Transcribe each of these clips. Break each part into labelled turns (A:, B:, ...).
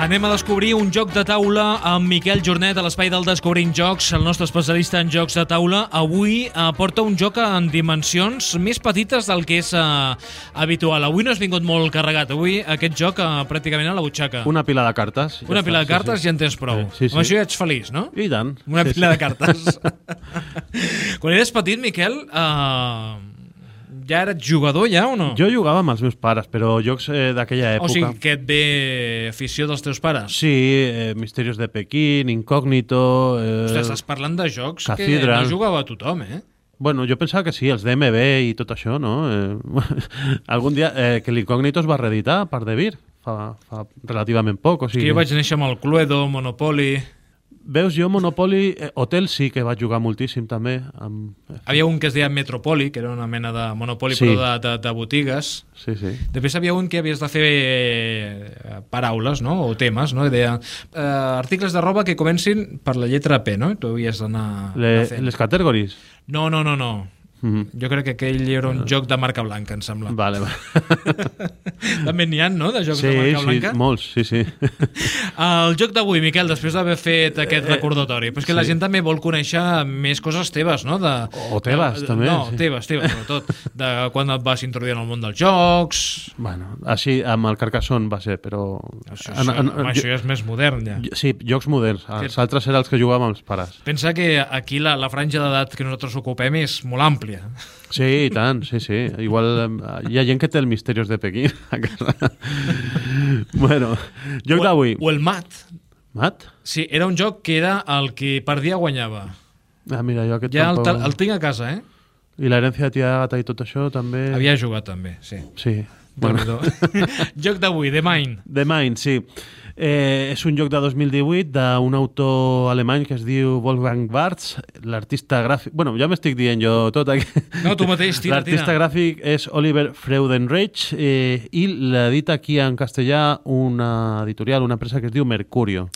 A: Anem a descobrir un joc de taula amb Miquel Jornet a l'espai del Descobrint Jocs, el nostre especialista en jocs de taula. Avui eh, porta un joc en dimensions més petites del que és eh, habitual. Avui no has vingut molt carregat, avui aquest joc eh, pràcticament a la butxaca.
B: Una pila de cartes. ja
A: Una pila de
B: sí,
A: cartes
B: sí.
A: ja en tens prou.
B: Sí, sí.
A: Amb això ja ets feliç, no?
B: I tant.
A: Una
B: sí,
A: pila
B: sí.
A: de cartes. Quan eres petit, Miquel, eh, ja eres jugador ja o no?
B: Jo jugava amb els meus pares, però jocs eh, d'aquella època.
A: o sigui, que et ve afició dels teus pares?
B: Sí, eh, Misterios de Pekín, Incógnito... Eh,
A: Ostres, estàs parlant de jocs
B: Cathedral.
A: que no jugava tothom, eh?
B: Bueno, jo pensava que sí, els DMB i tot això, no? Eh, algun dia... Eh, que l'Incógnito es va reeditar per Devir fa, fa relativament poc, o
A: Que
B: sigui...
A: jo vaig néixer amb el Cluedo, Monopoly...
B: Veus, jo Monopoly... Eh, Hotel sí que vaig jugar moltíssim també. Amb...
A: Havia un que es deia Metropoly, que era una mena de Monopoly,
B: Sí.
A: però de, de, de botigues.
B: Sí, sí.
A: Després havia un que havies de fer eh, paraules, no?, o temes, no?, deia eh, articles de roba que comencin per la lletra P, no?, tu havies d'anar
B: Le, les categories.
A: No, no, no, no.
B: Mhm.
A: Jo crec que aquell era un joc de marca blanca, em sembla.
B: Vale, vale.
A: També n'hi ha, no?, de jocs
B: Sí,
A: de marca
B: sí,
A: blanca.
B: molts, sí, sí.
A: El joc d'avui, Miquel, després d'haver fet aquest
B: Eh,
A: recordatori, però és que la
B: sí.
A: gent també vol conèixer més coses teves, no? De,
B: O teves,
A: de,
B: també,
A: No,
B: sí.
A: teves, teves, sobretot. De quan et vas introduir en el món dels jocs...
B: Bueno, així amb el Carcassonne va ser, però...
A: Això,
B: En-
A: això,
B: en-
A: home, això ja és més modern, ja.
B: Sí, jocs moderns. Els altres eren els que jugàvem els pares.
A: Pensa que aquí la, la franja d'edat que nosaltres ocupem és molt àmplia.
B: Sí, i tant, sí, sí. Igual eh, hi ha gent que té el Misterios de Pekín a casa. bueno, joc d'avui.
A: O el mat.
B: Mat?
A: Sí, era un joc que era el que perdia guanyava.
B: Ah, mira, jo aquest
A: Ja el,
B: tampoc...
A: te- el tinc a casa, eh?
B: I l'herència de tia Agata i tot això també...
A: Havia jugat també, sí.
B: Sí.
A: Bueno. Joc d'avui, The Mine.
B: The Mind, sí. Eh, és un joc de 2018 d'un autor alemany que es diu Wolfgang Bartz, l'artista gràfic... Bueno, ja m'estic dient jo tot aquí.
A: No, tu mateix, tira,
B: L'artista gràfic és Oliver Freudenreich eh, i l'edita aquí en castellà una editorial, una empresa que es diu Mercurio.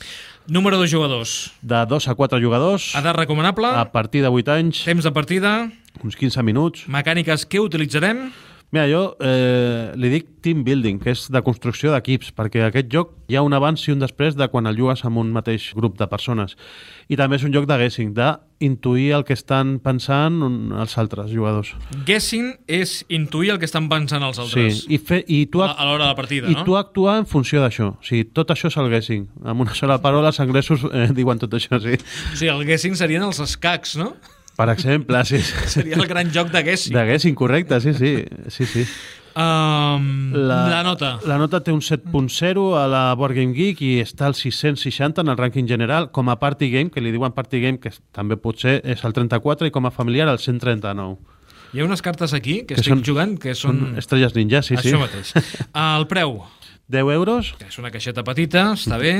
A: Número de jugadors.
B: De 2 a 4 jugadors,
A: Edat recomanable,
B: a partir de 8 anys,
A: temps de partida,
B: uns 15 minuts.
A: mecàniques que utilitzarem...
B: Mira, jo eh, li dic team building, que és de construcció d'equips, perquè aquest joc hi ha un abans i un després de quan el jugues amb un mateix grup de persones. I també és un joc de guessing, d'intuir el que estan pensant un- els altres jugadors.
A: Guessing és intuir el que estan pensant els altres.
B: Sí, i, fer, i tu,
A: a, a l'hora de la partida,
B: i
A: no?
B: tu actuar en funció d'això. O sigui, tot això és el guessing. Amb una sola paraula els anglesos eh, diuen tot això, sí.
A: O sigui, el guessing serien els escacs, no?
B: Per exemple, sí.
A: Seria el gran joc de guessing.
B: De guessing, correcte, sí, sí. sí, sí.
A: Um, la... la nota.
B: La nota té un 7.0 a la Board Game Geek i està al 660 en el rànquing general. Com a party game, que li diuen party game, que també potser és el 34, i com a familiar el 139.
A: Hi ha unes cartes aquí que,
B: Que
A: estic
B: són-
A: jugant que són...
B: Són estrelles ninja, sí, sí.
A: Això mateix. El preu,
B: 10 euros.
A: que és una caixeta petita, està bé.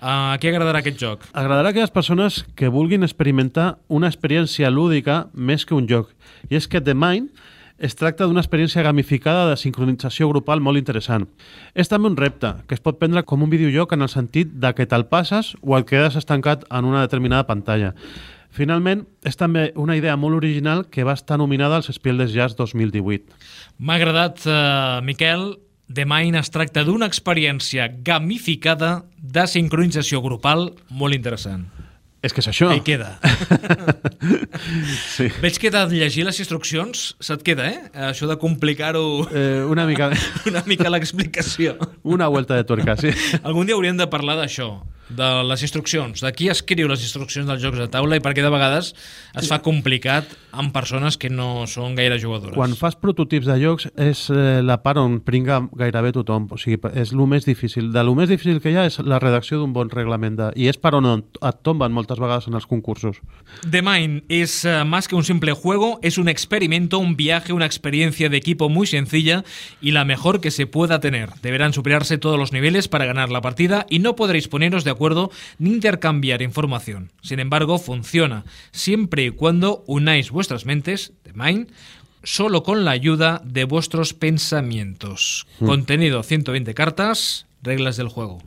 A: Uh, què agradarà aquest joc?
B: Agradarà a aquelles persones que vulguin experimentar una experiència lúdica més que un joc. I és que The Mind es tracta d'una experiència gamificada de sincronització grupal molt interessant. És també un repte, que es pot prendre com un videojoc en el sentit de que te'l passes o el quedes estancat en una determinada pantalla. Finalment, és també una idea molt original que va estar nominada als Spiel des Jazz 2018.
A: M'ha agradat, uh, Miquel, The Mine es tracta d'una experiència gamificada de sincronització grupal molt interessant.
B: És que és això.
A: Ahí queda.
B: Sí.
A: Veig que de llegir les instruccions se't queda, eh? Això de complicar-ho
B: Eh, una mica...
A: una mica l'explicació.
B: Una vuelta de tuerca, sí.
A: Algun dia hauríem de parlar d'això, de les instruccions, de qui escriu les instruccions dels jocs de taula i perquè de vegades es fa complicat amb persones que no són gaire jugadores.
B: Quan fas prototips de jocs és eh, la part on pringa gairebé tothom. O sigui, és el més difícil. De lo més difícil que hi ha és la redacció d'un bon reglament. De... I és per on et tomben moltes vegades en els concursos.
A: The Mind es eh, más que un simple juego, es un experimento, un viaje, una experiencia de equipo muy sencilla y la mejor que se pueda tener. Deberán superarse todos los niveles para ganar la partida y no podréis poneros de acuerdo ni intercambiar información. Sin embargo, funciona siempre y cuando unáis vuestras mentes, The Mind, solo con la ayuda de vuestros pensamientos. Contenido 120 cartas, reglas del juego.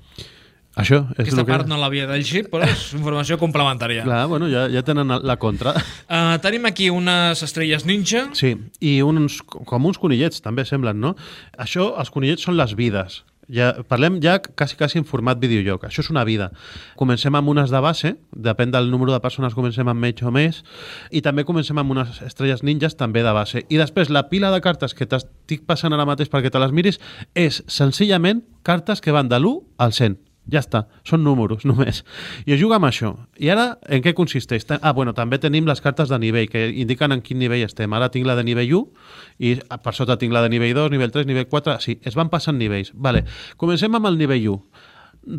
B: Això és
A: Aquesta
B: que...
A: part no l'havia de llegir, però és informació complementària.
B: Clar, bueno, ja, ja tenen la contra.
A: Uh, tenim aquí unes estrelles ninja.
B: Sí, i uns, com uns conillets també semblen, no? Això, els conillets són les vides. Ja, parlem ja quasi, quasi en format videojoc. Això és una vida. Comencem amb unes de base, depèn del número de persones, comencem amb menys o més, i també comencem amb unes estrelles ninjas també de base. I després la pila de cartes que t'estic passant ara mateix perquè te les miris és senzillament cartes que van de l'1 al 100. Ja està, són números només. I es juga amb això. I ara, en què consisteix? Ah, bueno, també tenim les cartes de nivell, que indiquen en quin nivell estem. Ara tinc la de nivell 1, i per sota tinc la de nivell 2, nivell 3, nivell 4... Sí, es van passant nivells. Vale. Comencem amb el nivell 1.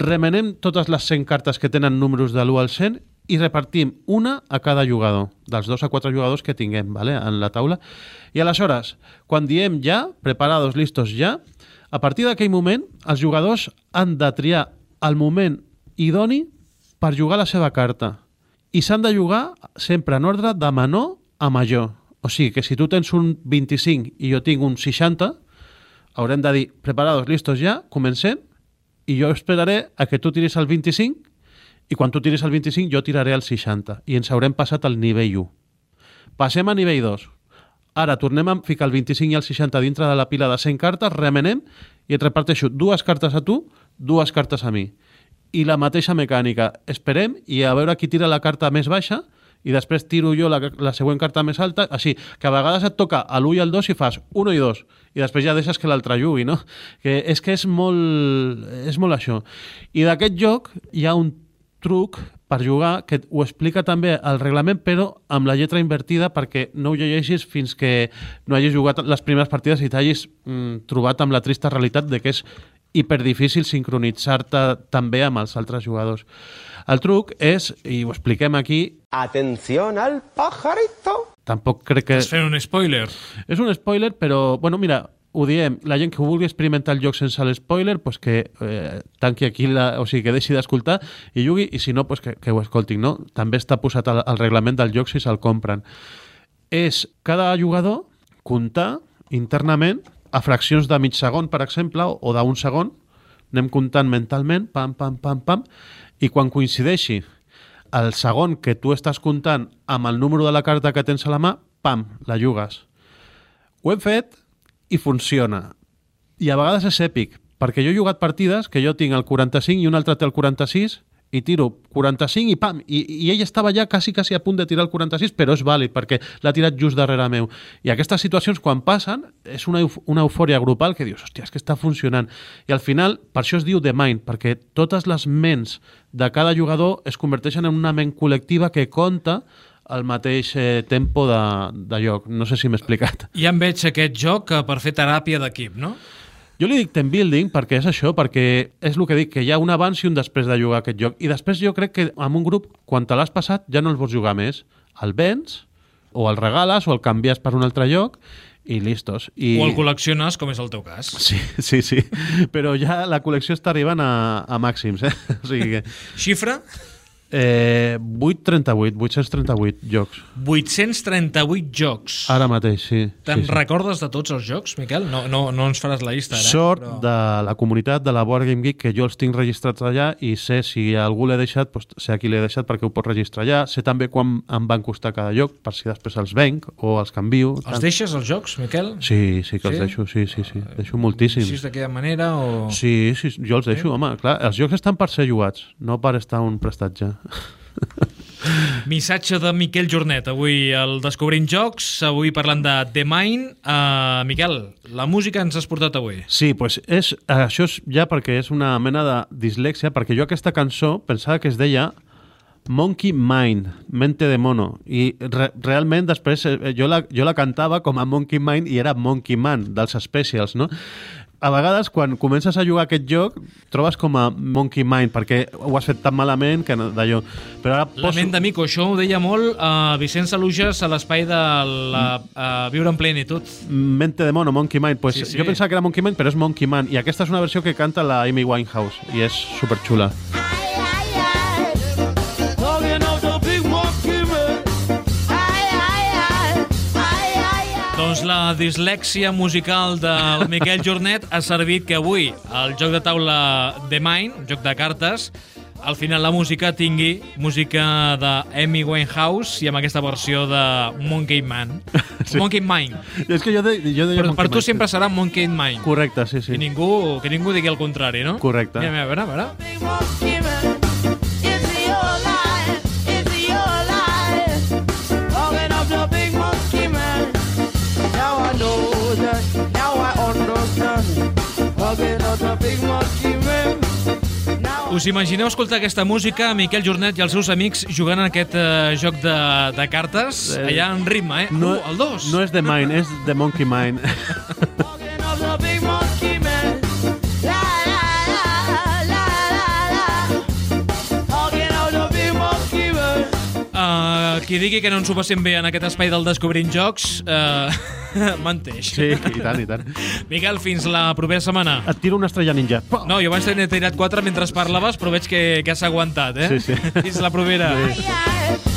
B: Remenem totes les 100 cartes que tenen números de l'1 al 100 i repartim una a cada jugador, dels dos a quatre jugadors que tinguem vale, en la taula. I aleshores, quan diem ja, preparados, listos, ja, a partir d'aquell moment, els jugadors han de triar el moment idoni per jugar la seva carta. I s'han de jugar sempre en ordre de menor a major. O sigui que si tu tens un 25 i jo tinc un 60, haurem de dir, preparados, listos ja, comencem, i jo esperaré a que tu tiris el 25 i quan tu tiris el 25 jo tiraré el 60 i ens haurem passat al nivell 1. Passem a nivell 2. Ara tornem a ficar el 25 i el 60 dintre de la pila de 100 cartes, remenem i et reparteixo dues cartes a tu dues cartes a mi. I la mateixa mecànica. Esperem i a veure qui tira la carta més baixa i després tiro jo la, la següent carta més alta, així, que a vegades et toca a l'1 i al 2 i fas 1 i 2, i després ja deixes que l'altre jugui, no? Que és que és molt, és molt això. I d'aquest joc hi ha un truc per jugar que ho explica també el reglament, però amb la lletra invertida perquè no ho llegeixis fins que no hagis jugat les primeres partides i t'hagis mm, trobat amb la trista realitat de que és hiperdifícil sincronitzar-te també amb els altres jugadors. El truc és, i ho expliquem aquí...
C: Atenció al pajarito!
B: Tampoc crec que...
A: Estàs fent un spoiler.
B: És un spoiler, però, bueno, mira, ho diem, la gent que vulgui experimentar el joc sense l'espoiler, pues que eh, tanqui aquí, la, o sigui, que deixi d'escoltar i jugui, i si no, pues que, que ho escoltin, no? També està posat al, al reglament del joc si se'l compren. És cada jugador comptar internament a fraccions de mig segon, per exemple, o d'un segon, anem comptant mentalment, pam, pam, pam, pam, i quan coincideixi el segon que tu estàs comptant amb el número de la carta que tens a la mà, pam, la jugues. Ho hem fet i funciona. I a vegades és èpic, perquè jo he jugat partides que jo tinc el 45 i un altre té el 46 i tiro 45 i pam, i, i ell estava ja quasi, quasi a punt de tirar el 46, però és vàlid perquè l'ha tirat just darrere meu. I aquestes situacions, quan passen, és una, una eufòria grupal que dius, hòstia, és que està funcionant. I al final, per això es diu The Mind, perquè totes les ments de cada jugador es converteixen en una ment col·lectiva que compta el mateix eh, tempo de, de joc. No sé si m'he explicat.
A: Ja em veig aquest joc per fer teràpia d'equip, no?
B: Jo li dic team building perquè és això, perquè és el que dic, que hi ha un abans i un després de jugar aquest joc. I després jo crec que amb un grup, quan te l'has passat, ja no el vols jugar més. El vens, o el regales, o el canvies per un altre lloc, i listos. I...
A: O el col·lecciones, com és el teu cas.
B: Sí, sí, sí. Però ja la col·lecció està arribant a, a màxims, eh? O sigui que...
A: Xifra?
B: Eh, 838, 838 jocs.
A: 838 jocs.
B: Ara mateix, sí.
A: Te'n
B: sí, sí.
A: recordes de tots els jocs, Miquel? No, no, no ens faràs la llista ara.
B: Sort
A: però...
B: de la comunitat de la Board Game Geek que jo els tinc registrats allà i sé si algú l'he deixat, doncs sé a qui l'he deixat perquè ho pot registrar allà. Sé també quan em van costar cada joc per si després els venc o els canvio.
A: Els deixes, els jocs, Miquel?
B: Sí, sí que
A: Sí?
B: els deixo, sí, sí, sí. Deixo moltíssims.
A: Així d'aquella manera o...
B: Sí, sí, jo els deixo, home, clar, els jocs estan per ser jugats, no per estar un prestatge.
A: Missatge de Miquel Jornet, avui el Descobrint Jocs, avui parlant de The Mind. Uh, Miquel, la música ens has portat avui.
B: Sí, pues és, això és ja perquè és una mena de dislèxia, perquè jo aquesta cançó pensava que es deia Monkey Mind, mente de mono, i re, realment després eh, jo la, jo la cantava com a Monkey Mind i era Monkey Man, dels Specials, no? A vegades, quan comences a jugar aquest joc, trobes com a Monkey Mind, perquè ho has fet tan malament que d'allò... Però ara
A: La ment de Mico, això ho deia molt uh, Vicent Saluges a l'espai de la, uh, Viure en plenitud.
B: Mente de mono, Monkey Mind. Pues
A: Sí,
B: sí. Jo pensava que era Monkey Mind, però és Monkey Man. I aquesta és una versió que canta la Amy Winehouse, i és superxula.
A: Doncs la dislèxia musical del Miquel Jornet ha servit que avui el joc de taula The Mind, un joc de cartes, al final la música tingui música de Amy Winehouse i amb aquesta versió de Monkey Man.
B: Sí.
A: Monkey Mind.
B: És que jo, de, jo deia...
A: Però per tu
B: Man.
A: sempre serà Monkey Mind.
B: Correcte, sí,
A: Que
B: sí.
A: ningú, que ningú digui el contrari, no?
B: Correcte.
A: Mira, mira, a veure, a veure. Us imagineu escoltar aquesta música, Miquel Jornet i els seus amics jugant en aquest eh, joc de, de cartes,
B: Eh,
A: allà en ritme, eh?
B: No,
A: uh, el 2.
B: no és The Mind, és The Monkey
D: man.
A: Uh, qui digui que no ens ho passem bé en aquest espai del Descobrint Jocs, uh, menteix.
B: Sí, i tant, i tant.
A: Miquel, fins la propera setmana.
B: Et tiro una estrella ninja.
A: No, jo abans t'he tirat quatre mentre parlaves, però veig que, que has aguantat, eh?
B: Sí, sí.
A: Fins la propera.
D: Yeah.